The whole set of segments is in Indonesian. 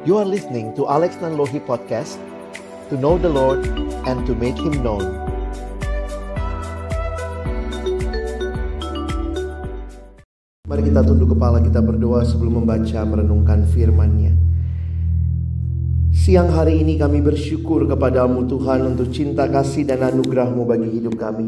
You are listening to Alex Nanlohi Podcast To know the Lord and to make Him known Mari kita tunduk kepala kita berdoa sebelum membaca merenungkan firman-Nya. Siang hari ini kami bersyukur kepadamu Tuhan untuk cinta kasih dan anugerahmu bagi hidup kami.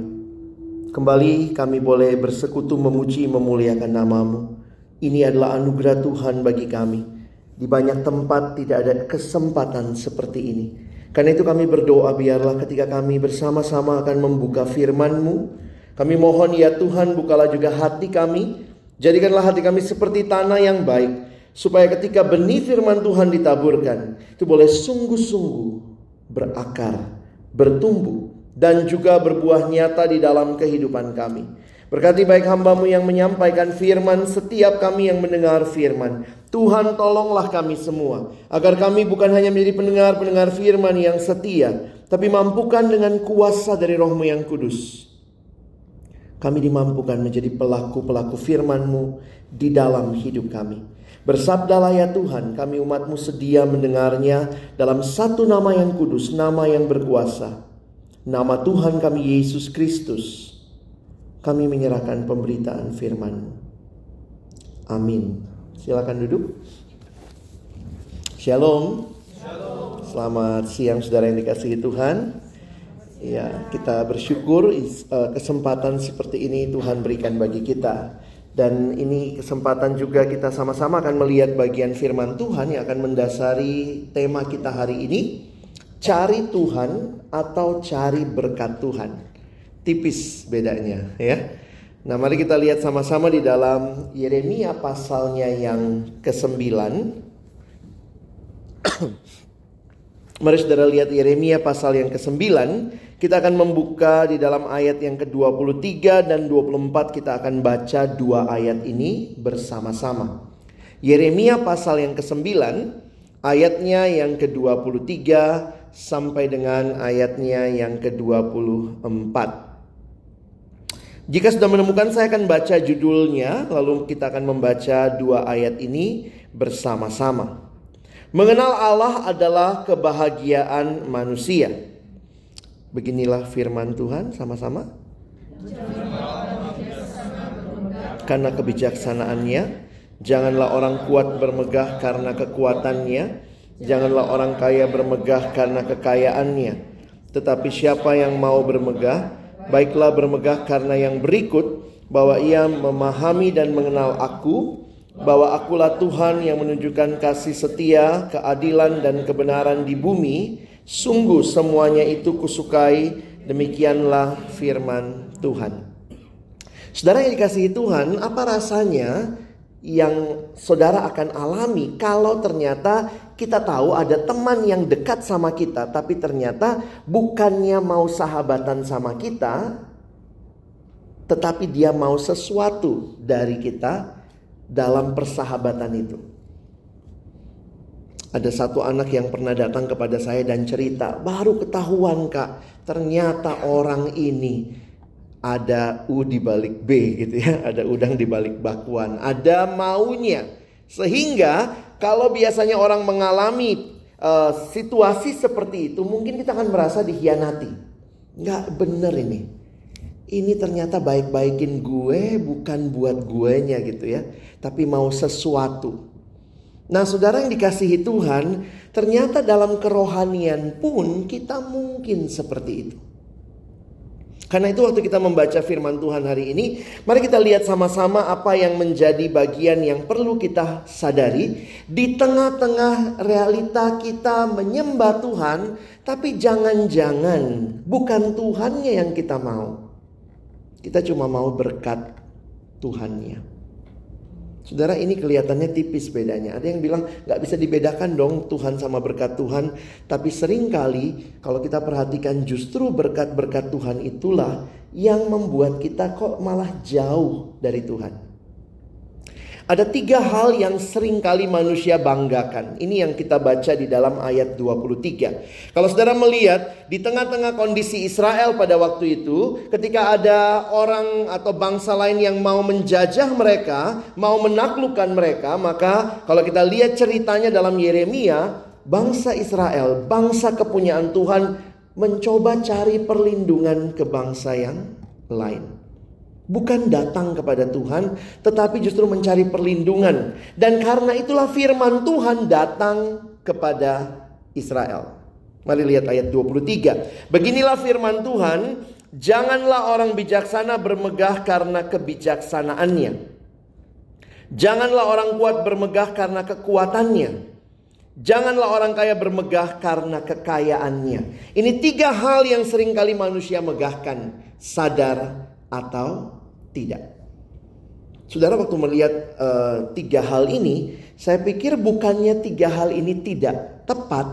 Kembali kami boleh bersekutu memuji memuliakan namamu. Ini adalah anugerah Tuhan bagi kami. Di banyak tempat tidak ada kesempatan seperti ini. Karena itu kami berdoa biarlah ketika kami bersama-sama akan membuka firman-Mu. Kami mohon ya Tuhan bukalah juga hati kami Jadikanlah hati kami seperti tanah yang baik, supaya ketika benih firman Tuhan ditaburkan, itu boleh sungguh-sungguh berakar, bertumbuh, dan juga berbuah nyata di dalam kehidupan kami. Berkati baik hambamu yang menyampaikan firman, setiap kami yang mendengar firman. Tuhan tolonglah kami semua, agar kami bukan hanya menjadi pendengar-pendengar firman yang setia, tapi mampukan dengan kuasa dari rohmu yang kudus kami dimampukan menjadi pelaku-pelaku firman-Mu di dalam hidup kami. Bersabdalah ya Tuhan, kami umat-Mu sedia mendengarnya dalam satu nama yang kudus, nama yang berkuasa. Nama Tuhan kami Yesus Kristus. Kami menyerahkan pemberitaan firman-Mu. Amin. Silakan duduk. Shalom. Shalom. Selamat siang saudara yang dikasihi Tuhan. Ya, kita bersyukur uh, kesempatan seperti ini Tuhan berikan bagi kita. Dan ini kesempatan juga kita sama-sama akan melihat bagian firman Tuhan yang akan mendasari tema kita hari ini. Cari Tuhan atau cari berkat Tuhan. Tipis bedanya ya. Nah mari kita lihat sama-sama di dalam Yeremia pasalnya yang ke-9. Mari saudara lihat Yeremia pasal yang ke-9 kita akan membuka di dalam ayat yang ke-23 dan 24 kita akan baca dua ayat ini bersama-sama. Yeremia pasal yang ke-9 ayatnya yang ke-23 sampai dengan ayatnya yang ke-24. Jika sudah menemukan saya akan baca judulnya lalu kita akan membaca dua ayat ini bersama-sama. Mengenal Allah adalah kebahagiaan manusia. Beginilah firman Tuhan sama-sama. Karena kebijaksanaannya, janganlah orang kuat bermegah karena kekuatannya, janganlah orang kaya bermegah karena kekayaannya. Tetapi siapa yang mau bermegah, baiklah bermegah karena yang berikut, bahwa ia memahami dan mengenal aku, bahwa akulah Tuhan yang menunjukkan kasih setia, keadilan dan kebenaran di bumi, Sungguh semuanya itu kusukai, demikianlah firman Tuhan. Saudara yang dikasihi Tuhan, apa rasanya yang saudara akan alami kalau ternyata kita tahu ada teman yang dekat sama kita, tapi ternyata bukannya mau sahabatan sama kita, tetapi dia mau sesuatu dari kita dalam persahabatan itu. Ada satu anak yang pernah datang kepada saya dan cerita, baru ketahuan kak, ternyata orang ini ada U di balik B gitu ya, ada udang di balik bakwan, ada maunya. Sehingga kalau biasanya orang mengalami uh, situasi seperti itu, mungkin kita akan merasa dikhianati. Nggak bener ini. Ini ternyata baik-baikin gue bukan buat gue nya gitu ya. Tapi mau sesuatu. Nah, saudara yang dikasihi Tuhan, ternyata dalam kerohanian pun kita mungkin seperti itu. Karena itu waktu kita membaca firman Tuhan hari ini, mari kita lihat sama-sama apa yang menjadi bagian yang perlu kita sadari di tengah-tengah realita kita menyembah Tuhan, tapi jangan-jangan bukan Tuhannya yang kita mau. Kita cuma mau berkat Tuhannya. Saudara ini kelihatannya tipis bedanya. Ada yang bilang nggak bisa dibedakan dong Tuhan sama berkat Tuhan. Tapi sering kali kalau kita perhatikan justru berkat-berkat Tuhan itulah yang membuat kita kok malah jauh dari Tuhan. Ada tiga hal yang sering kali manusia banggakan. Ini yang kita baca di dalam ayat 23. Kalau saudara melihat di tengah-tengah kondisi Israel pada waktu itu, ketika ada orang atau bangsa lain yang mau menjajah mereka, mau menaklukkan mereka, maka kalau kita lihat ceritanya dalam Yeremia, bangsa Israel, bangsa kepunyaan Tuhan, mencoba cari perlindungan ke bangsa yang lain. Bukan datang kepada Tuhan, tetapi justru mencari perlindungan. Dan karena itulah firman Tuhan datang kepada Israel. Mari lihat ayat 23. Beginilah firman Tuhan, janganlah orang bijaksana bermegah karena kebijaksanaannya. Janganlah orang kuat bermegah karena kekuatannya. Janganlah orang kaya bermegah karena kekayaannya. Ini tiga hal yang sering kali manusia megahkan. Sadar atau tidak. Saudara waktu melihat uh, tiga hal ini, saya pikir bukannya tiga hal ini tidak tepat,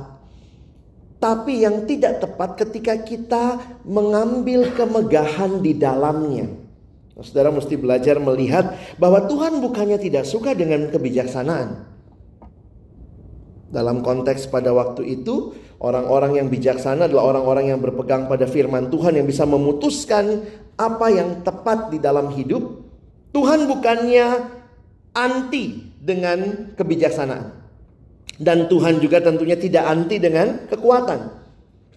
tapi yang tidak tepat ketika kita mengambil kemegahan di dalamnya. Nah, saudara mesti belajar melihat bahwa Tuhan bukannya tidak suka dengan kebijaksanaan. Dalam konteks pada waktu itu, orang-orang yang bijaksana adalah orang-orang yang berpegang pada firman Tuhan yang bisa memutuskan apa yang tepat di dalam hidup, Tuhan bukannya anti dengan kebijaksanaan. Dan Tuhan juga tentunya tidak anti dengan kekuatan.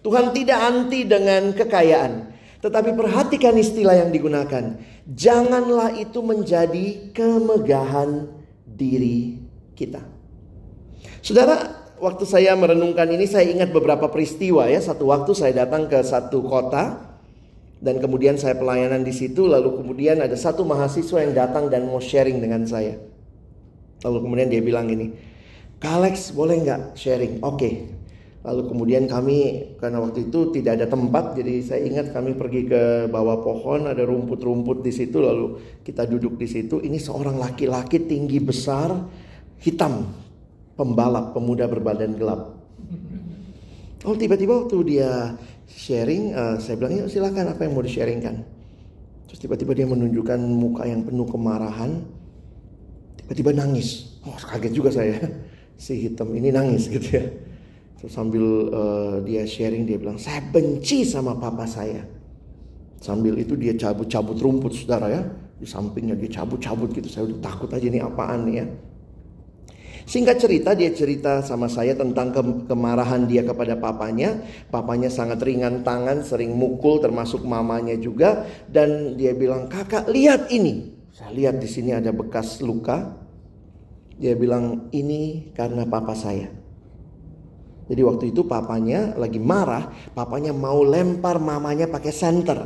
Tuhan tidak anti dengan kekayaan. Tetapi perhatikan istilah yang digunakan. Janganlah itu menjadi kemegahan diri kita. Saudara, waktu saya merenungkan ini saya ingat beberapa peristiwa ya. Satu waktu saya datang ke satu kota dan kemudian saya pelayanan di situ lalu kemudian ada satu mahasiswa yang datang dan mau sharing dengan saya lalu kemudian dia bilang gini Kalex boleh nggak sharing oke okay. lalu kemudian kami karena waktu itu tidak ada tempat jadi saya ingat kami pergi ke bawah pohon ada rumput-rumput di situ lalu kita duduk di situ ini seorang laki-laki tinggi besar hitam pembalap pemuda berbadan gelap Oh tiba-tiba waktu dia sharing, uh, saya bilang ya silakan apa yang mau di-sharingkan. Terus tiba-tiba dia menunjukkan muka yang penuh kemarahan, tiba-tiba nangis. Oh kaget juga saya, si hitam ini nangis gitu ya. Terus sambil uh, dia sharing dia bilang saya benci sama papa saya. Sambil itu dia cabut-cabut rumput saudara ya, di sampingnya dia cabut-cabut gitu. Saya udah takut aja ini apaan nih ya. Singkat cerita dia cerita sama saya tentang ke kemarahan dia kepada papanya. Papanya sangat ringan tangan, sering mukul termasuk mamanya juga dan dia bilang, "Kakak, lihat ini." Saya lihat di sini ada bekas luka. Dia bilang, "Ini karena papa saya." Jadi waktu itu papanya lagi marah, papanya mau lempar mamanya pakai senter.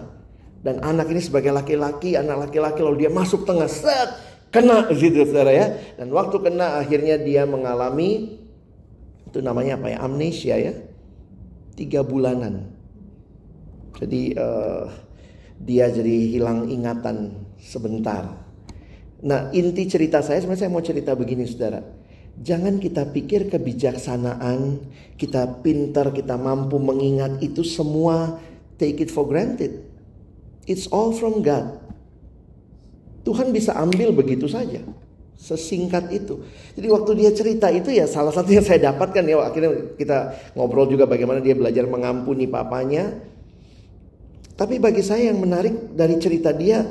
Dan anak ini sebagai laki-laki, anak laki-laki lalu dia masuk tengah set Kena gitu saudara ya. Dan waktu kena akhirnya dia mengalami itu namanya apa ya amnesia ya. Tiga bulanan. Jadi uh, dia jadi hilang ingatan sebentar. Nah inti cerita saya sebenarnya saya mau cerita begini saudara. Jangan kita pikir kebijaksanaan, kita pintar, kita mampu mengingat itu semua take it for granted. It's all from God. Tuhan bisa ambil begitu saja. Sesingkat itu. Jadi waktu dia cerita itu ya salah satu yang saya dapatkan ya akhirnya kita ngobrol juga bagaimana dia belajar mengampuni papanya. Tapi bagi saya yang menarik dari cerita dia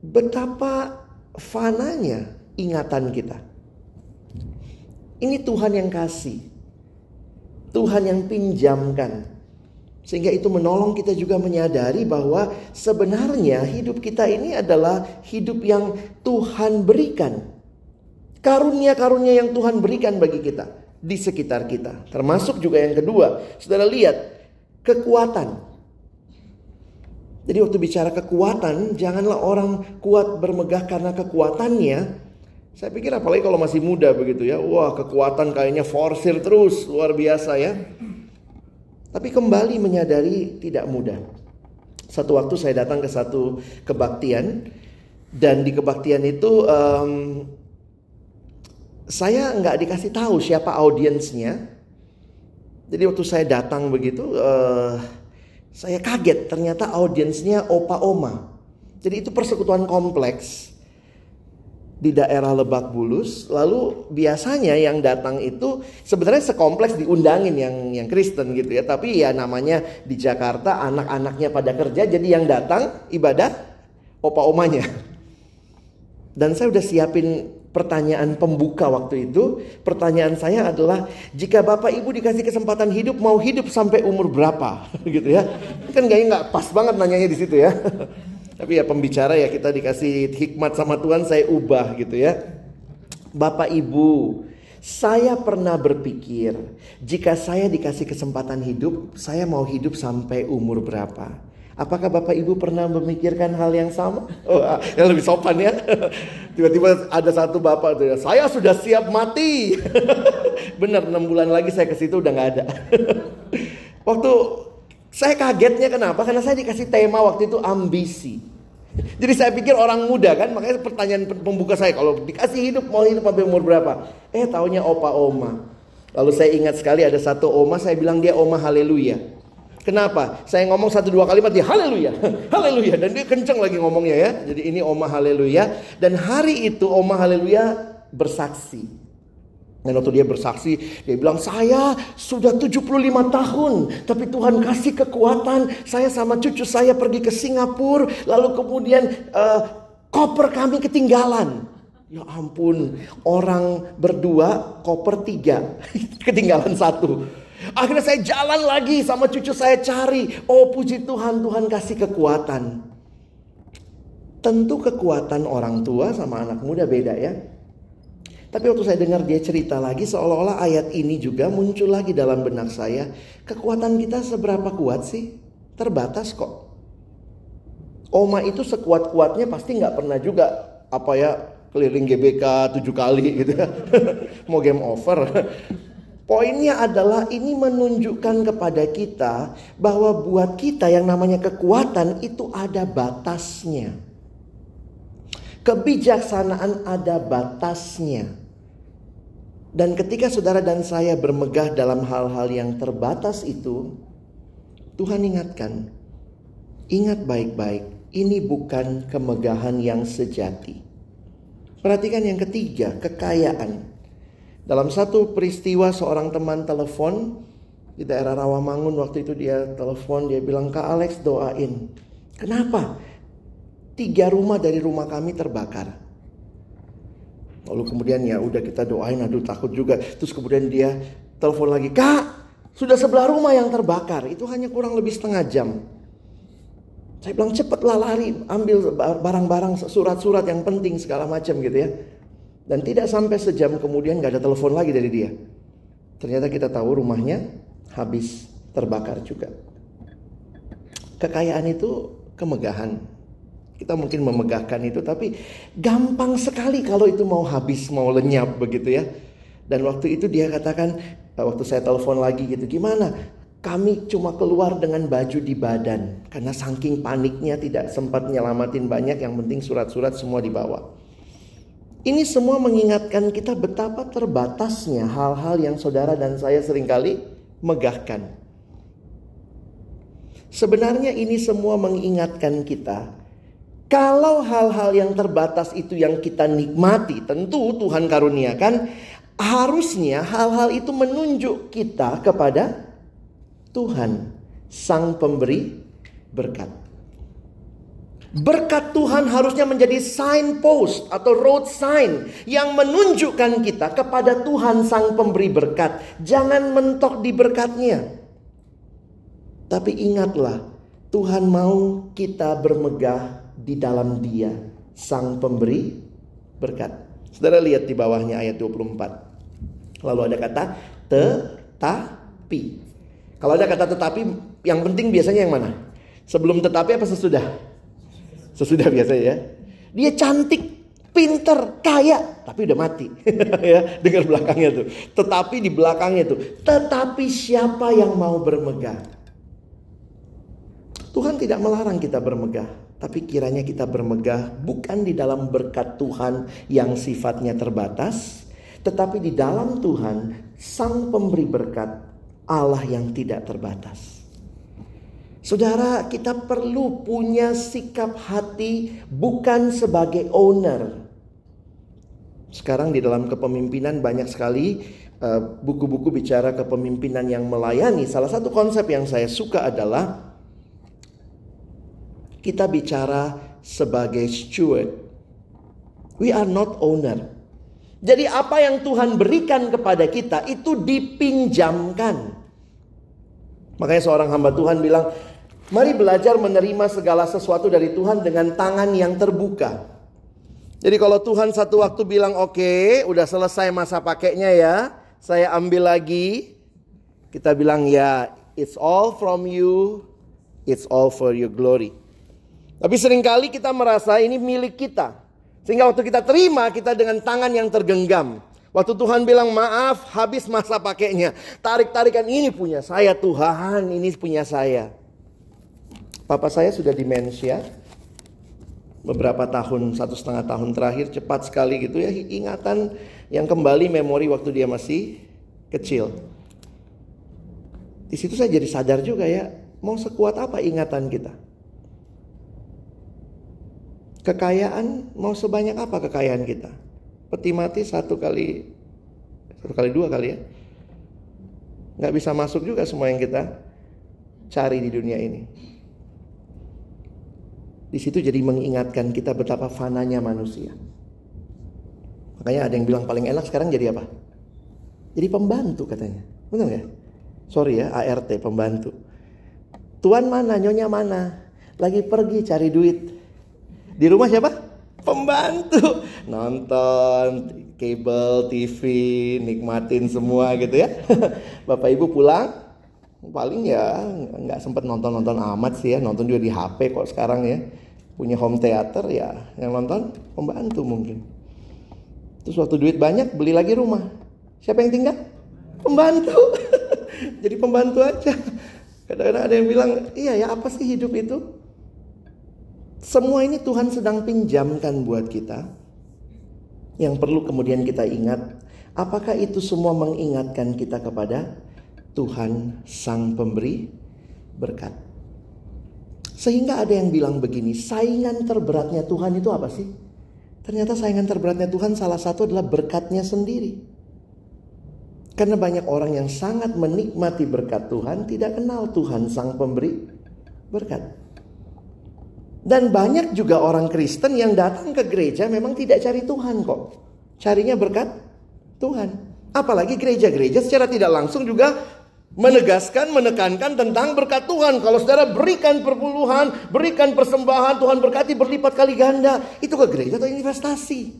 betapa fananya ingatan kita. Ini Tuhan yang kasih. Tuhan yang pinjamkan. Sehingga itu menolong kita juga menyadari bahwa sebenarnya hidup kita ini adalah hidup yang Tuhan berikan. Karunia-karunia yang Tuhan berikan bagi kita di sekitar kita. Termasuk juga yang kedua, saudara lihat kekuatan. Jadi waktu bicara kekuatan, janganlah orang kuat bermegah karena kekuatannya. Saya pikir apalagi kalau masih muda begitu ya. Wah kekuatan kayaknya forsir terus, luar biasa ya. Tapi kembali menyadari tidak mudah. Satu waktu saya datang ke satu kebaktian dan di kebaktian itu um, saya nggak dikasih tahu siapa audiensnya. Jadi waktu saya datang begitu, uh, saya kaget ternyata audiensnya opa oma. Jadi itu persekutuan kompleks. Di daerah Lebak Bulus. Lalu biasanya yang datang itu sebenarnya sekompleks diundangin yang yang Kristen gitu ya. Tapi ya namanya di Jakarta anak-anaknya pada kerja jadi yang datang ibadah opa omanya. Dan saya udah siapin pertanyaan pembuka waktu itu. Pertanyaan saya adalah jika Bapak Ibu dikasih kesempatan hidup mau hidup sampai umur berapa gitu ya. Kan kayaknya nggak pas banget nanyanya di situ ya. Tapi ya pembicara ya kita dikasih hikmat sama Tuhan saya ubah gitu ya. Bapak Ibu, saya pernah berpikir jika saya dikasih kesempatan hidup, saya mau hidup sampai umur berapa? Apakah Bapak Ibu pernah memikirkan hal yang sama? Oh, ah, yang lebih sopan ya. Tiba-tiba ada satu bapak tuh ya, saya sudah siap mati. Benar, enam bulan lagi saya ke situ udah nggak ada. Waktu saya kagetnya kenapa? Karena saya dikasih tema waktu itu ambisi. Jadi saya pikir orang muda kan, makanya pertanyaan pembuka saya kalau dikasih hidup mau hidup sampai umur berapa? Eh taunya opa oma. Lalu saya ingat sekali ada satu oma, saya bilang dia oma haleluya. Kenapa? Saya ngomong satu dua kalimat dia haleluya, haleluya dan dia kenceng lagi ngomongnya ya. Jadi ini oma haleluya dan hari itu oma haleluya bersaksi. Dan waktu dia bersaksi, dia bilang, saya sudah 75 tahun. Tapi Tuhan kasih kekuatan. Saya sama cucu saya pergi ke Singapura. Lalu kemudian uh, koper kami ketinggalan. Ya ampun, orang berdua koper tiga. ketinggalan satu. Akhirnya saya jalan lagi sama cucu saya cari. Oh puji Tuhan, Tuhan kasih kekuatan. Tentu kekuatan orang tua sama anak muda beda ya. Tapi waktu saya dengar dia cerita lagi seolah-olah ayat ini juga muncul lagi dalam benak saya. Kekuatan kita seberapa kuat sih? Terbatas kok. Oma itu sekuat-kuatnya pasti nggak pernah juga apa ya keliling GBK tujuh kali gitu ya. Mau game over. Poinnya adalah ini menunjukkan kepada kita bahwa buat kita yang namanya kekuatan itu ada batasnya. Kebijaksanaan ada batasnya. Dan ketika saudara dan saya bermegah dalam hal-hal yang terbatas itu, Tuhan ingatkan, ingat baik-baik, ini bukan kemegahan yang sejati. Perhatikan yang ketiga, kekayaan. Dalam satu peristiwa seorang teman telepon di daerah Rawamangun waktu itu dia telepon dia bilang Kak Alex doain. Kenapa? Tiga rumah dari rumah kami terbakar. Lalu kemudian ya udah kita doain, aduh takut juga. Terus kemudian dia telepon lagi, kak sudah sebelah rumah yang terbakar. Itu hanya kurang lebih setengah jam. Saya bilang cepatlah lari, ambil barang-barang surat-surat yang penting segala macam gitu ya. Dan tidak sampai sejam kemudian gak ada telepon lagi dari dia. Ternyata kita tahu rumahnya habis terbakar juga. Kekayaan itu kemegahan. Kita mungkin memegahkan itu tapi gampang sekali kalau itu mau habis, mau lenyap begitu ya. Dan waktu itu dia katakan, eh, waktu saya telepon lagi gitu, gimana? Kami cuma keluar dengan baju di badan. Karena saking paniknya tidak sempat nyelamatin banyak, yang penting surat-surat semua dibawa. Ini semua mengingatkan kita betapa terbatasnya hal-hal yang saudara dan saya sering kali megahkan. Sebenarnya ini semua mengingatkan kita kalau hal-hal yang terbatas itu yang kita nikmati, tentu Tuhan karuniakan, harusnya hal-hal itu menunjuk kita kepada Tuhan, Sang Pemberi berkat. Berkat Tuhan harusnya menjadi signpost atau road sign yang menunjukkan kita kepada Tuhan Sang Pemberi berkat. Jangan mentok di berkatnya. Tapi ingatlah, Tuhan mau kita bermegah di dalam dia sang pemberi berkat. Saudara lihat di bawahnya ayat 24. Lalu ada kata tetapi. Kalau ada kata tetapi yang penting biasanya yang mana? Sebelum tetapi apa sesudah? Sesudah biasanya ya. Dia cantik, pinter, kaya, tapi udah mati. ya, dengar belakangnya tuh. Tetapi di belakangnya tuh, tetapi siapa yang mau bermegah? Tuhan tidak melarang kita bermegah. Tapi kiranya kita bermegah bukan di dalam berkat Tuhan yang sifatnya terbatas, tetapi di dalam Tuhan, Sang Pemberi berkat, Allah yang tidak terbatas. Saudara, kita perlu punya sikap hati bukan sebagai owner, Sekarang di dalam kepemimpinan banyak sekali eh, buku-buku uh, bicara kepemimpinan yang melayani. Salah satu konsep yang saya suka adalah kita bicara sebagai steward. We are not owner. Jadi apa yang Tuhan berikan kepada kita itu dipinjamkan. Makanya seorang hamba Tuhan bilang, mari belajar menerima segala sesuatu dari Tuhan dengan tangan yang terbuka. Jadi kalau Tuhan satu waktu bilang oke, okay, udah selesai masa pakainya ya, saya ambil lagi. Kita bilang ya, it's all from you, it's all for your glory. Tapi sering kali kita merasa ini milik kita. Sehingga waktu kita terima, kita dengan tangan yang tergenggam. Waktu Tuhan bilang maaf, habis masa pakainya. Tarik-tarikan ini punya saya Tuhan, ini punya saya. Papa saya sudah demensia. Beberapa tahun, satu setengah tahun terakhir cepat sekali gitu ya. Ingatan yang kembali memori waktu dia masih kecil. Di situ saya jadi sadar juga ya, mau sekuat apa ingatan kita? Kekayaan mau sebanyak apa kekayaan kita? Peti mati satu kali satu kali dua kali ya. Nggak bisa masuk juga semua yang kita cari di dunia ini. Di situ jadi mengingatkan kita betapa fananya manusia. Makanya ada yang bilang paling enak sekarang jadi apa? Jadi pembantu katanya. Benar ya? Sorry ya, ART pembantu. Tuan mana, nyonya mana? Lagi pergi cari duit. Di rumah siapa? Pembantu. Nonton kabel, TV, nikmatin semua gitu ya. Bapak Ibu pulang, paling ya nggak sempet nonton-nonton amat sih ya. Nonton juga di HP kok sekarang ya. Punya home theater ya, yang nonton pembantu mungkin. Terus waktu duit banyak beli lagi rumah. Siapa yang tinggal? Pembantu. Jadi pembantu aja. Kadang-kadang ada yang bilang, iya ya apa sih hidup itu? Semua ini Tuhan sedang pinjamkan buat kita. Yang perlu kemudian kita ingat, apakah itu semua mengingatkan kita kepada Tuhan Sang Pemberi berkat. Sehingga ada yang bilang begini, saingan terberatnya Tuhan itu apa sih? Ternyata saingan terberatnya Tuhan salah satu adalah berkatnya sendiri. Karena banyak orang yang sangat menikmati berkat Tuhan tidak kenal Tuhan Sang Pemberi berkat. Dan banyak juga orang Kristen yang datang ke gereja memang tidak cari Tuhan kok. Carinya berkat Tuhan. Apalagi gereja-gereja secara tidak langsung juga menegaskan, menekankan tentang berkat Tuhan. Kalau saudara berikan perpuluhan, berikan persembahan, Tuhan berkati berlipat kali ganda. Itu ke gereja atau investasi?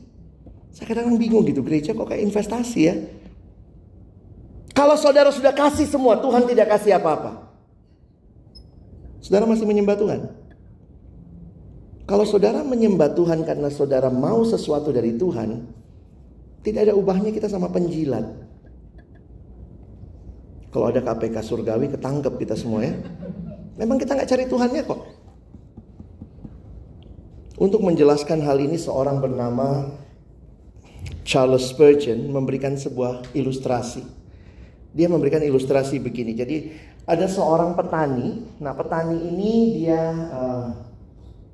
Saya kadang bingung gitu, gereja kok kayak investasi ya? Kalau saudara sudah kasih semua, Tuhan tidak kasih apa-apa. Saudara masih menyembah Tuhan? Kalau saudara menyembah Tuhan karena saudara mau sesuatu dari Tuhan, tidak ada ubahnya kita sama penjilat. Kalau ada KPK surgawi ketangkep kita semua ya. Memang kita nggak cari Tuhannya kok. Untuk menjelaskan hal ini seorang bernama Charles Spurgeon memberikan sebuah ilustrasi. Dia memberikan ilustrasi begini. Jadi ada seorang petani. Nah petani ini dia uh,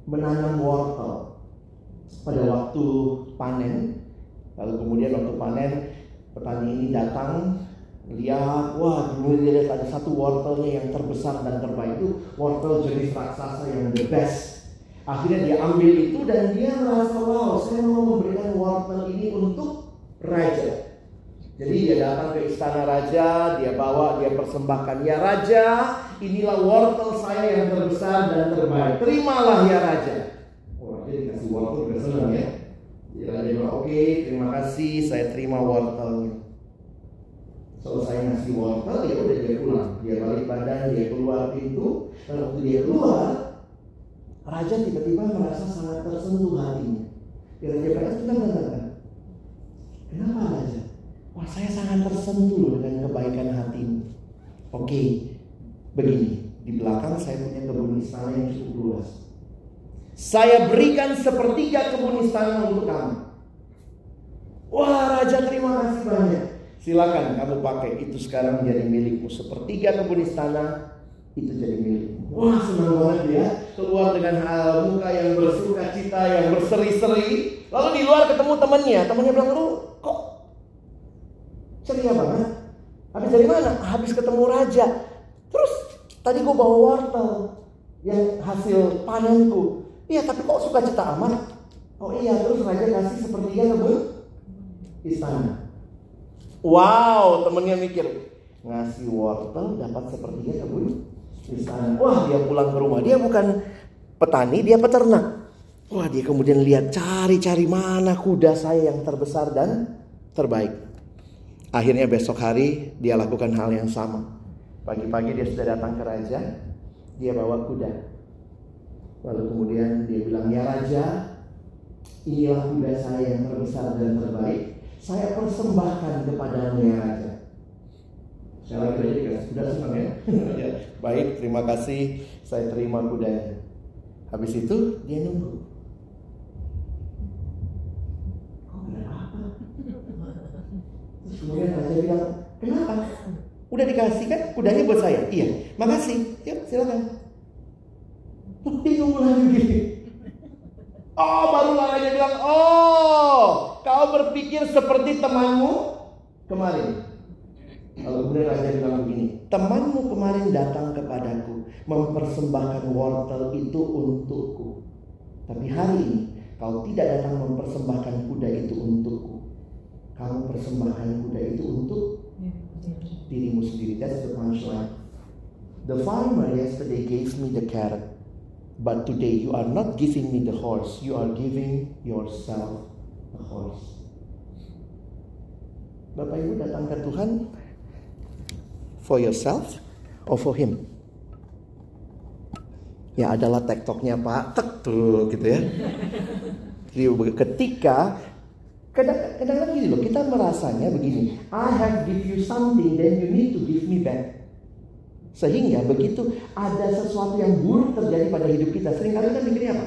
menanam wortel pada waktu panen. Lalu kemudian waktu panen petani ini datang lihat wah dulu dia lihat ada satu wortelnya yang terbesar dan terbaik itu wortel jenis raksasa yang the best akhirnya dia ambil itu dan dia merasa wow saya mau memberikan wortel ini untuk raja jadi dia datang ke istana raja, dia bawa, dia persembahkan. Ya raja, inilah wortel saya yang terbesar dan terbaik. Terimalah ya raja. Oh raja dikasih wortel juga senang ya. Ya raja bilang, oke okay, terima kasih, saya terima wortelnya. Selesai ngasih wortel, ya udah dia pulang. Dia balik badan, dia keluar pintu. Dan waktu dia keluar, raja tiba-tiba merasa sangat tersentuh hatinya. Ya raja berkata, kita mengatakan, kenapa raja? Wah saya sangat tersentuh dengan kebaikan hatimu. Oke, begini. Di belakang saya punya kebun istana yang cukup luas. Saya berikan sepertiga kebun istana untuk kamu. Wah raja terima kasih banyak. Silakan kamu pakai itu sekarang menjadi milikmu. Sepertiga kebun istana itu jadi milikmu. Wah senang banget ya. Keluar dengan muka yang bersuka cita, yang berseri-seri. Lalu di luar ketemu temennya, temennya bilang lu kok ceria banget. Habis dari mana? Habis ketemu raja. Terus tadi gue bawa wortel yang hasil panenku. Iya, tapi kok suka cita amat? Oh iya, terus raja kasih sepertiga ke istana. Wow, temennya mikir ngasih wortel dapat sepertiga ke istana. Wah, dia pulang ke rumah. Dia bukan petani, dia peternak. Wah, dia kemudian lihat cari-cari mana kuda saya yang terbesar dan terbaik. Akhirnya besok hari dia lakukan hal yang sama. Pagi-pagi dia sudah datang ke raja, dia bawa kuda. Lalu kemudian dia bilang, "Ya raja, inilah kuda saya yang terbesar dan terbaik. Saya persembahkan kepadamu ya raja." Saya lagi aja dikasih kuda senang ya. ya. Baik, terima kasih. Saya terima kudanya. Habis itu dia nunggu. Kemudian raja bilang, kenapa? Udah dikasih kan kudanya buat saya? Iya, makasih. Yuk silakan. Bingung lagi. Oh, baru raja bilang, oh, kau berpikir seperti temanmu kemarin. Lalu kemudian raja bilang begini, temanmu kemarin datang kepadaku mempersembahkan wortel itu untukku. Tapi hari ini kau tidak datang mempersembahkan kuda itu untukku kamu persembahkan kuda itu untuk dirimu sendiri. That's the punchline. The farmer yesterday gave me the carrot, but today you are not giving me the horse. You are giving yourself a horse. Bapak Ibu datang ke Tuhan for yourself or for him? Ya adalah tektoknya Pak, tek tuh gitu ya. Jadi ketika Kadang-kadang gini loh, kita merasanya begini, I have give you something, then you need to give me back. Sehingga begitu ada sesuatu yang buruk terjadi pada hidup kita, sering kali kita mikirnya apa?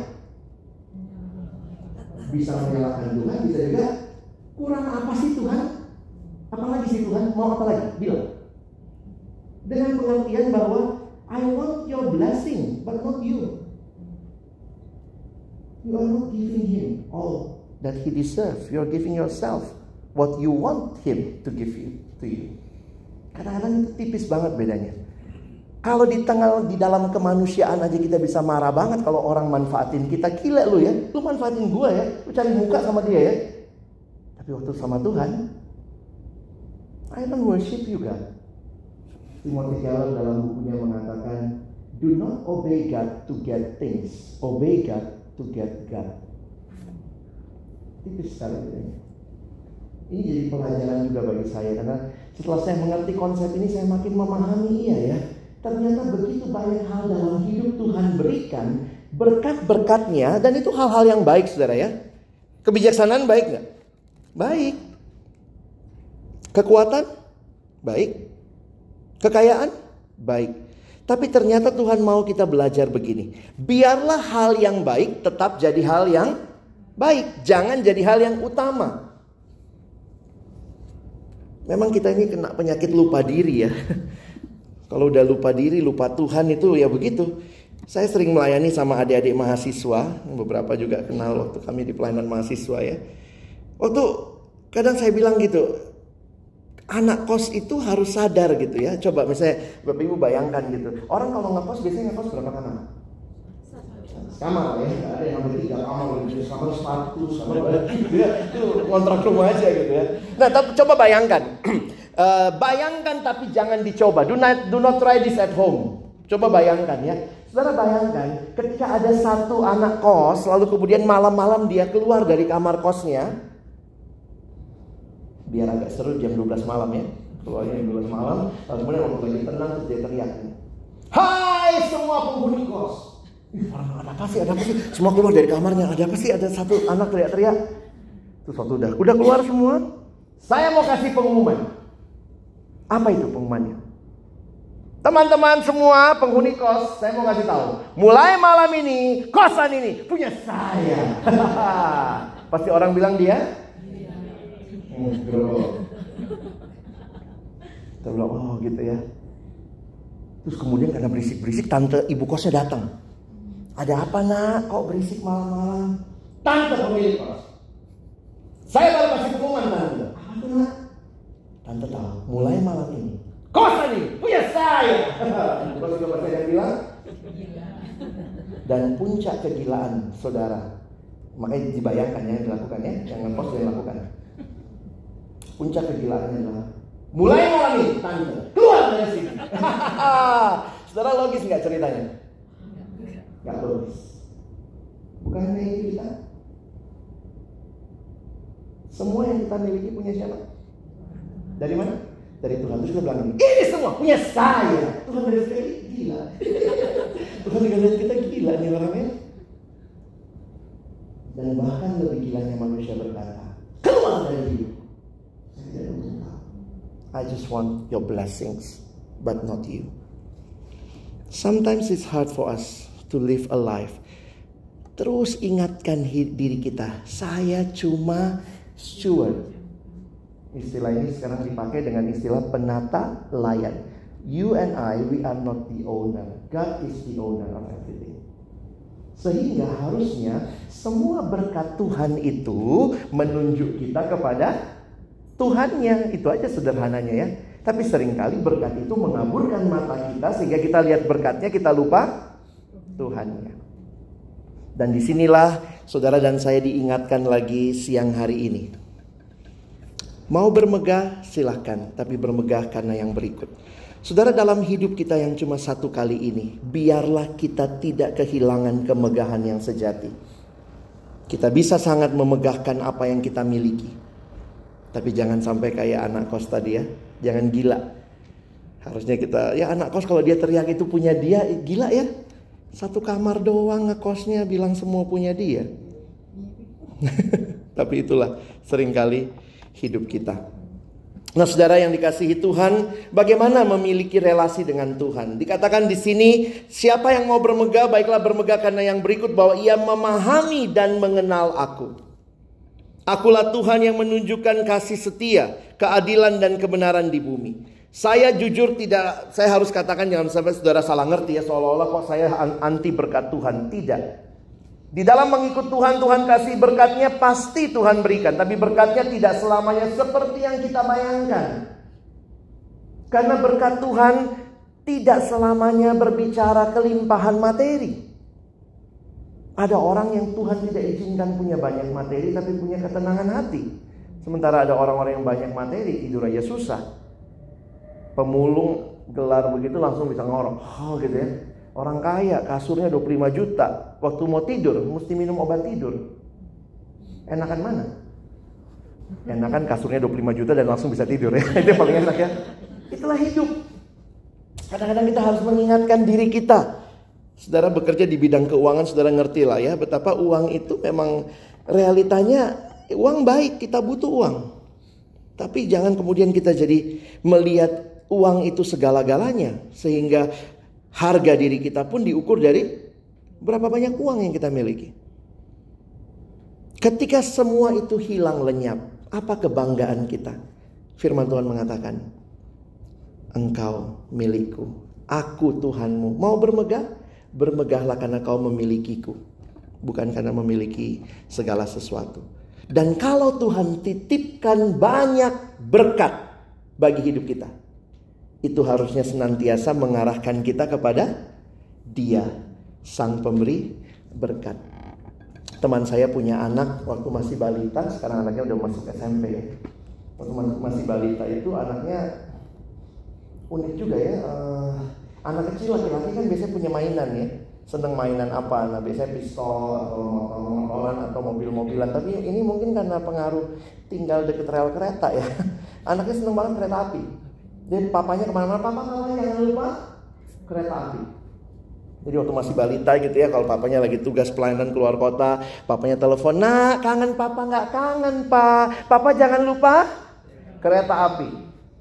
Bisa menyalahkan Tuhan, bisa juga kurang apa sih Tuhan? Apalagi sih Tuhan? Mau apa lagi? Bilang. Dengan pengertian bahwa I want your blessing, but not you. You are not giving him all that he deserves. You're giving yourself what you want him to give you to you. Kadang-kadang tipis banget bedanya. Kalau di tengah di dalam kemanusiaan aja kita bisa marah banget kalau orang manfaatin kita gila lu ya, lu manfaatin gua ya, lu cari muka sama dia ya. Tapi waktu sama Tuhan, I don't worship you God. Timothy Keller dalam bukunya mengatakan, do not obey God to get things, obey God to get God. Tipis sekali bedanya. Ini jadi pelajaran juga bagi saya karena setelah saya mengerti konsep ini saya makin memahami iya ya. Ternyata begitu banyak hal dalam hidup Tuhan berikan berkat-berkatnya dan itu hal-hal yang baik saudara ya. Kebijaksanaan baik nggak? Baik. Kekuatan? Baik. Kekayaan? Baik. Tapi ternyata Tuhan mau kita belajar begini. Biarlah hal yang baik tetap jadi hal yang baik, jangan jadi hal yang utama. Memang kita ini kena penyakit lupa diri ya. Kalau udah lupa diri, lupa Tuhan itu ya begitu. Saya sering melayani sama adik-adik mahasiswa, beberapa juga kenal waktu kami di pelayanan mahasiswa ya. Waktu kadang saya bilang gitu, anak kos itu harus sadar gitu ya. Coba misalnya Bapak Ibu bayangkan gitu. Orang kalau ngekos biasanya ngekos berapa kamar? Kamar ya. Ada yang namanya tiga kamar gitu kamar satu kamar ya. Itu kontrak rumah aja gitu ya. Nah tapi coba bayangkan. Uh, bayangkan tapi jangan dicoba. Do not do not try this at home. Coba bayangkan ya. Saudara bayangkan ketika ada satu anak kos lalu kemudian malam-malam dia keluar dari kamar kosnya biar agak seru jam 12 malam ya. Keluarnya jam 12 malam lalu kemudian waktu lagi tenang terus dia teriak. Hai semua penghuni kos orang ada apa sih, ada apa sih? Semua keluar dari kamarnya, ada apa sih? Ada satu anak teriak-teriak. Terus waktu udah, udah keluar semua. Saya mau kasih pengumuman. Apa itu pengumumannya? Teman-teman semua penghuni kos, saya mau kasih tahu. Mulai malam ini, kosan ini punya saya. Pasti orang bilang dia? Kita bilang, oh gitu ya. Terus kemudian karena berisik-berisik, tante ibu kosnya datang. Ada apa nak? Kok berisik malam-malam? Tante pemilik kos. Saya baru kasih pengumuman tante. Apa nak? Tante tahu, mulai malam ini. Kosan ini punya saya. Juga saya bilang, dan puncak kegilaan saudara. Makanya dibayangkan ya yang dilakukan ya, yang ngekos yang lakukan. Puncak kegilaannya adalah mulai malam ini tante keluar dari sini. saudara logis nggak ceritanya? Nggak logis. Bukan ini kita. Semua yang kita miliki punya siapa? Dari mana? Dari Tuhan. Terus kita bilang ini, semua punya saya. Tuhan dari kita gila. Tuhan dari kita gila nih orangnya. Dan bahkan lebih gilanya manusia berkata, keluar dari hidup. I just want your blessings, but not you. Sometimes it's hard for us to live a life. Terus ingatkan diri kita, saya cuma steward. Istilah ini sekarang dipakai dengan istilah penata layan. You and I, we are not the owner. God is the owner of everything. Sehingga harusnya semua berkat Tuhan itu menunjuk kita kepada Tuhannya. Itu aja sederhananya ya. Tapi sering kali berkat itu mengaburkan mata kita sehingga kita lihat berkatnya kita lupa Tuhannya. Dan di sinilah saudara dan saya diingatkan lagi siang hari ini. Mau bermegah silahkan, tapi bermegah karena yang berikut. Saudara dalam hidup kita yang cuma satu kali ini, biarlah kita tidak kehilangan kemegahan yang sejati. Kita bisa sangat memegahkan apa yang kita miliki. Tapi jangan sampai kayak anak kos tadi ya, jangan gila. Harusnya kita, ya anak kos kalau dia teriak itu punya dia, gila ya. Satu kamar doang ngekosnya bilang semua punya dia. Tapi itulah sering kali hidup kita. Nah, saudara yang dikasihi Tuhan, bagaimana memiliki relasi dengan Tuhan? Dikatakan di sini, siapa yang mau bermegah, baiklah bermegah karena yang berikut bahwa ia memahami dan mengenal aku. Akulah Tuhan yang menunjukkan kasih setia, keadilan dan kebenaran di bumi. Saya jujur tidak, saya harus katakan jangan sampai saudara salah ngerti ya seolah-olah kok saya anti berkat Tuhan. Tidak. Di dalam mengikut Tuhan, Tuhan kasih berkatnya pasti Tuhan berikan. Tapi berkatnya tidak selamanya seperti yang kita bayangkan. Karena berkat Tuhan tidak selamanya berbicara kelimpahan materi. Ada orang yang Tuhan tidak izinkan punya banyak materi tapi punya ketenangan hati. Sementara ada orang-orang yang banyak materi tidur aja susah pemulung gelar begitu langsung bisa ngorok. Oh gitu ya. Orang kaya kasurnya 25 juta. Waktu mau tidur mesti minum obat tidur. Enakan mana? Enakan kasurnya 25 juta dan langsung bisa tidur ya. Itu paling enak ya. Itulah hidup. Kadang-kadang kita harus mengingatkan diri kita. Saudara bekerja di bidang keuangan, saudara ngerti lah ya betapa uang itu memang realitanya uang baik, kita butuh uang. Tapi jangan kemudian kita jadi melihat uang itu segala-galanya sehingga harga diri kita pun diukur dari berapa banyak uang yang kita miliki. Ketika semua itu hilang lenyap, apa kebanggaan kita? Firman Tuhan mengatakan, "Engkau milikku, aku Tuhanmu." Mau bermegah? Bermegahlah karena kau memilikiku, bukan karena memiliki segala sesuatu. Dan kalau Tuhan titipkan banyak berkat bagi hidup kita, itu harusnya senantiasa mengarahkan kita kepada Dia, Sang Pemberi berkat. Teman saya punya anak waktu masih balita, sekarang anaknya udah masuk SMP Waktu masih balita itu anaknya unik juga ya. Uh, anak kecil laki-laki kan biasanya punya mainan ya. Seneng mainan apa? Nah biasanya pistol atau motor-motoran atau mobil-mobilan. Tapi ini mungkin karena pengaruh tinggal deket rel kereta ya. Anaknya seneng banget kereta api jadi papanya ke mana-mana, papa mamanya jangan lupa kereta api. Jadi waktu masih balita gitu ya, kalau papanya lagi tugas pelayanan keluar kota, papanya telepon, nak kangen papa nggak kangen pak, papa jangan lupa kereta api.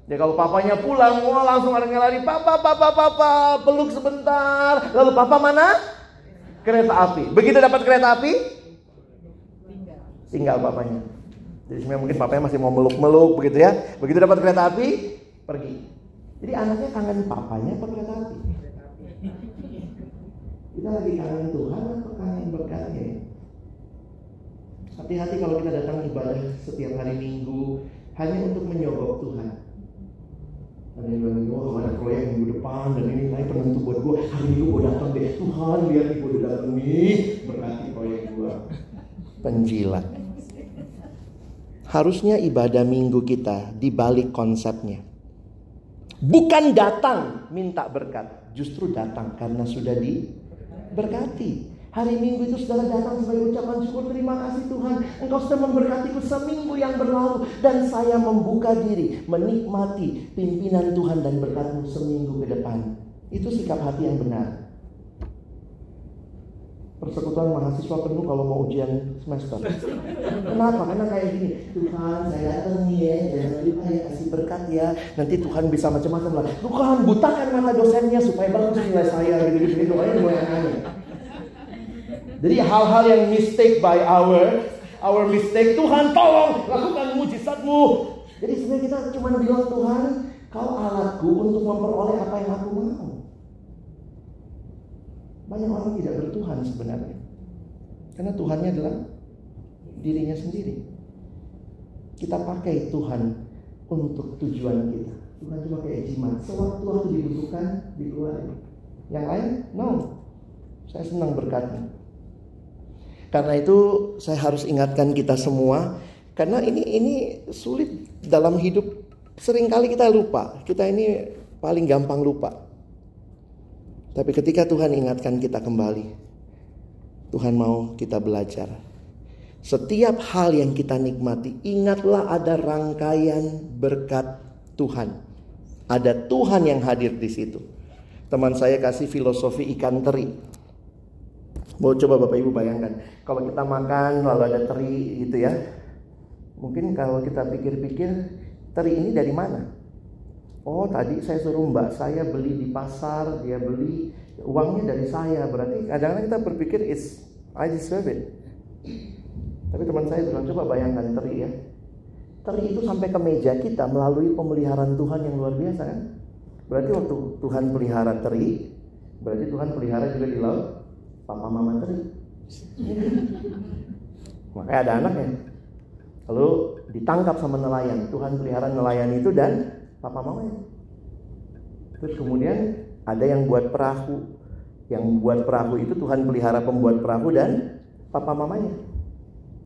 Ya kalau papanya pulang, wah langsung ada yang lari, papa, papa, papa, peluk sebentar. Lalu papa mana? Kereta api. Begitu dapat kereta api, tinggal papanya. Jadi sebenarnya mungkin papanya masih mau meluk-meluk begitu ya. Begitu dapat kereta api, pergi. Jadi anaknya kangen papanya apa kereta api? Kita lagi kangen Tuhan atau kangen berkatnya? Hati-hati kalau kita datang ibadah setiap hari Minggu hanya untuk menyogok Tuhan. Ada yang bilang, wah ada proyek minggu depan dan ini naik penentu buat gue. Hari Minggu gue datang deh. Tuhan lihat gue udah datang nih. Berkati proyek gue. Penjilat. Harusnya ibadah minggu kita dibalik konsepnya. Bukan datang minta berkat, justru datang karena sudah diberkati. Hari Minggu itu saudara datang sebagai ucapan syukur terima kasih Tuhan Engkau sudah memberkatiku seminggu yang berlalu Dan saya membuka diri menikmati pimpinan Tuhan dan berkatmu seminggu ke depan Itu sikap hati yang benar persekutuan mahasiswa penuh kalau mau ujian semester. Kenapa? Karena kayak gini, Tuhan saya datang nih ya, jangan lupa ya kasih berkat ya. Nanti Tuhan bisa macam-macam lah. Tuhan butakan mata dosennya supaya bagus nilai saya gitu gitu. gitu. Doanya mulai aneh. Jadi hal-hal yang mistake by our our mistake Tuhan tolong lakukan mujizatmu. Jadi sebenarnya kita cuma bilang Tuhan, kau alatku untuk memperoleh apa yang aku mau. Banyak orang tidak bertuhan sebenarnya. Karena Tuhannya adalah dirinya sendiri. Kita pakai Tuhan untuk tujuan kita. Tuhan cuma kayak jimat. Sewaktu waktu dibutuhkan, dikeluarin. Yang lain, no. Saya senang berkatnya. Karena itu saya harus ingatkan kita semua. Karena ini ini sulit dalam hidup. Seringkali kita lupa. Kita ini paling gampang lupa. Tapi ketika Tuhan ingatkan kita kembali, Tuhan mau kita belajar. Setiap hal yang kita nikmati, ingatlah ada rangkaian berkat Tuhan. Ada Tuhan yang hadir di situ. Teman saya kasih filosofi ikan teri. Mau coba Bapak Ibu bayangkan, kalau kita makan lalu ada teri gitu ya. Mungkin kalau kita pikir-pikir, teri ini dari mana? Oh tadi saya suruh mbak saya beli di pasar, dia beli uangnya dari saya. Berarti kadang-kadang kita berpikir is I deserve it. Tapi teman saya bilang coba bayangkan teri ya. Teri itu sampai ke meja kita melalui pemeliharaan Tuhan yang luar biasa kan. Berarti waktu Tuhan pelihara teri, berarti Tuhan pelihara juga di laut papa mama teri. Makanya ada anaknya. Lalu ditangkap sama nelayan. Tuhan pelihara nelayan itu dan papa mamanya. Terus kemudian ada yang buat perahu. Yang buat perahu itu Tuhan pelihara pembuat perahu dan papa mamanya.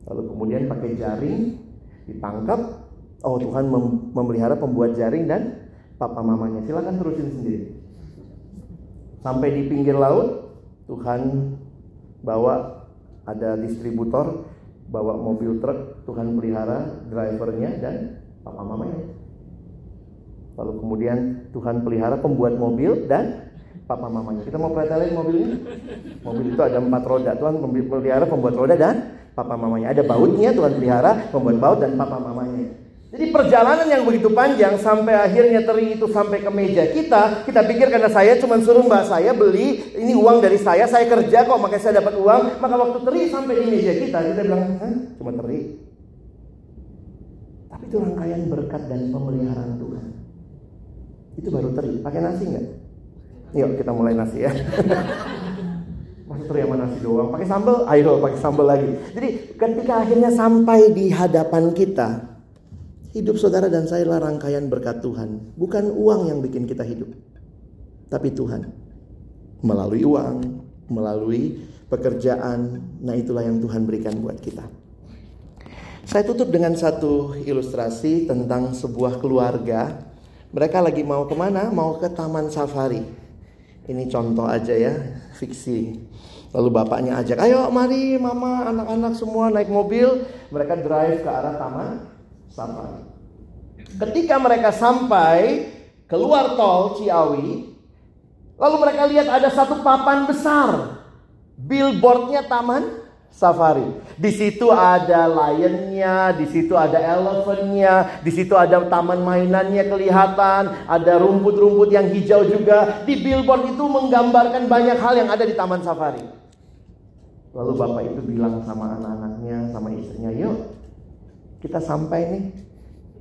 Lalu kemudian pakai jaring ditangkap. Oh Tuhan mem memelihara pembuat jaring dan papa mamanya. Silakan terusin sendiri. Sampai di pinggir laut Tuhan bawa ada distributor bawa mobil truk Tuhan pelihara drivernya dan papa mamanya Lalu kemudian Tuhan pelihara pembuat mobil dan papa mamanya. Kita mau pretelin mobilnya? Mobil itu ada empat roda. Tuhan pelihara pembuat roda dan papa mamanya. Ada bautnya Tuhan pelihara pembuat baut dan papa mamanya. Jadi perjalanan yang begitu panjang sampai akhirnya teri itu sampai ke meja kita, kita pikir karena saya cuma suruh mbak saya beli, ini uang dari saya, saya kerja kok, makanya saya dapat uang. Maka waktu teri sampai di meja kita, kita bilang, Hah, cuma teri. Tapi itu rangkaian berkat dan pemeliharaan Tuhan. Itu baru teri. Pakai nasi nggak? Yuk kita mulai nasi ya. Masa teri sama nasi doang? Pakai sambal? Ayo pakai sambal lagi. Jadi ketika akhirnya sampai di hadapan kita, hidup saudara dan saya adalah rangkaian berkat Tuhan. Bukan uang yang bikin kita hidup. Tapi Tuhan. Melalui uang, melalui pekerjaan. Nah itulah yang Tuhan berikan buat kita. Saya tutup dengan satu ilustrasi tentang sebuah keluarga mereka lagi mau ke mana? Mau ke taman safari. Ini contoh aja ya, fiksi. Lalu bapaknya ajak, ayo mari mama, anak-anak semua naik mobil. Mereka drive ke arah taman safari. Ketika mereka sampai keluar tol Ciawi, lalu mereka lihat ada satu papan besar. Billboardnya taman safari. Di situ ada lionnya, di situ ada elephantnya, di situ ada taman mainannya kelihatan, ada rumput-rumput yang hijau juga. Di billboard itu menggambarkan banyak hal yang ada di taman safari. Lalu bapak itu bilang sama anak-anaknya, sama istrinya, yuk kita sampai nih.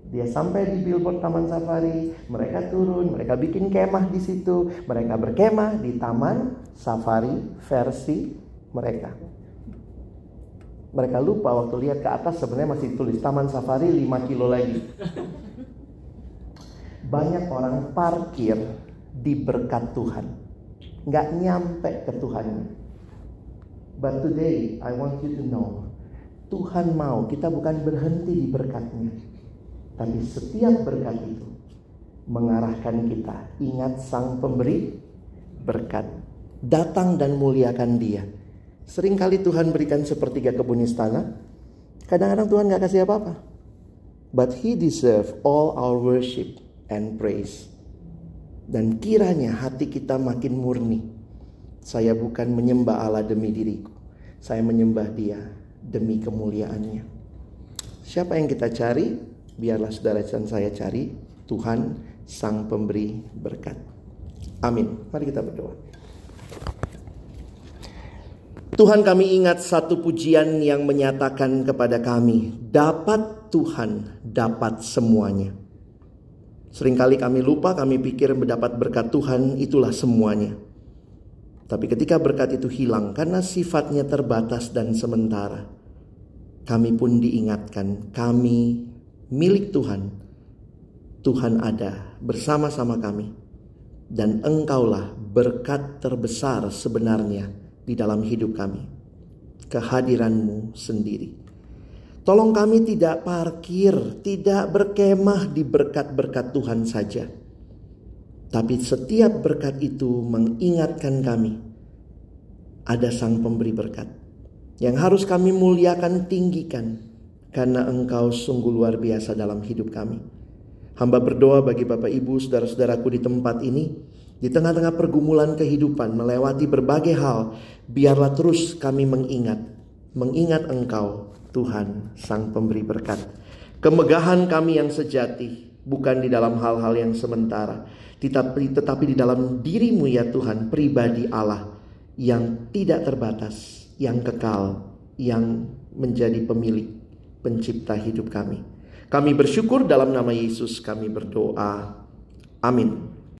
Dia sampai di billboard Taman Safari, mereka turun, mereka bikin kemah di situ, mereka berkemah di Taman Safari versi mereka. Mereka lupa waktu lihat ke atas sebenarnya masih tulis Taman Safari 5 kilo lagi. Banyak orang parkir di berkat Tuhan. Nggak nyampe ke Tuhannya. But today I want you to know Tuhan mau kita bukan berhenti di berkatnya. Tapi setiap berkat itu mengarahkan kita. Ingat sang pemberi berkat. Datang dan muliakan dia. Seringkali Tuhan berikan sepertiga kebun istana. Kadang-kadang Tuhan gak kasih apa-apa. But he deserve all our worship and praise. Dan kiranya hati kita makin murni. Saya bukan menyembah Allah demi diriku. Saya menyembah dia demi kemuliaannya. Siapa yang kita cari? Biarlah saudara dan saya cari Tuhan sang pemberi berkat. Amin. Mari kita berdoa. Tuhan kami ingat satu pujian yang menyatakan kepada kami, dapat Tuhan, dapat semuanya. Seringkali kami lupa, kami pikir mendapat berkat Tuhan itulah semuanya. Tapi ketika berkat itu hilang karena sifatnya terbatas dan sementara, kami pun diingatkan, kami milik Tuhan. Tuhan ada bersama-sama kami. Dan engkaulah berkat terbesar sebenarnya di dalam hidup kami. Kehadiranmu sendiri. Tolong kami tidak parkir, tidak berkemah di berkat-berkat Tuhan saja. Tapi setiap berkat itu mengingatkan kami ada sang pemberi berkat yang harus kami muliakan tinggikan karena engkau sungguh luar biasa dalam hidup kami. Hamba berdoa bagi Bapak Ibu, saudara-saudaraku di tempat ini, di tengah-tengah pergumulan kehidupan, melewati berbagai hal, biarlah terus kami mengingat, mengingat Engkau, Tuhan, Sang Pemberi Berkat. Kemegahan kami yang sejati, bukan di dalam hal-hal yang sementara, tetapi, tetapi di dalam dirimu ya Tuhan, pribadi Allah yang tidak terbatas, yang kekal, yang menjadi pemilik, pencipta hidup kami. Kami bersyukur dalam nama Yesus kami berdoa. Amin.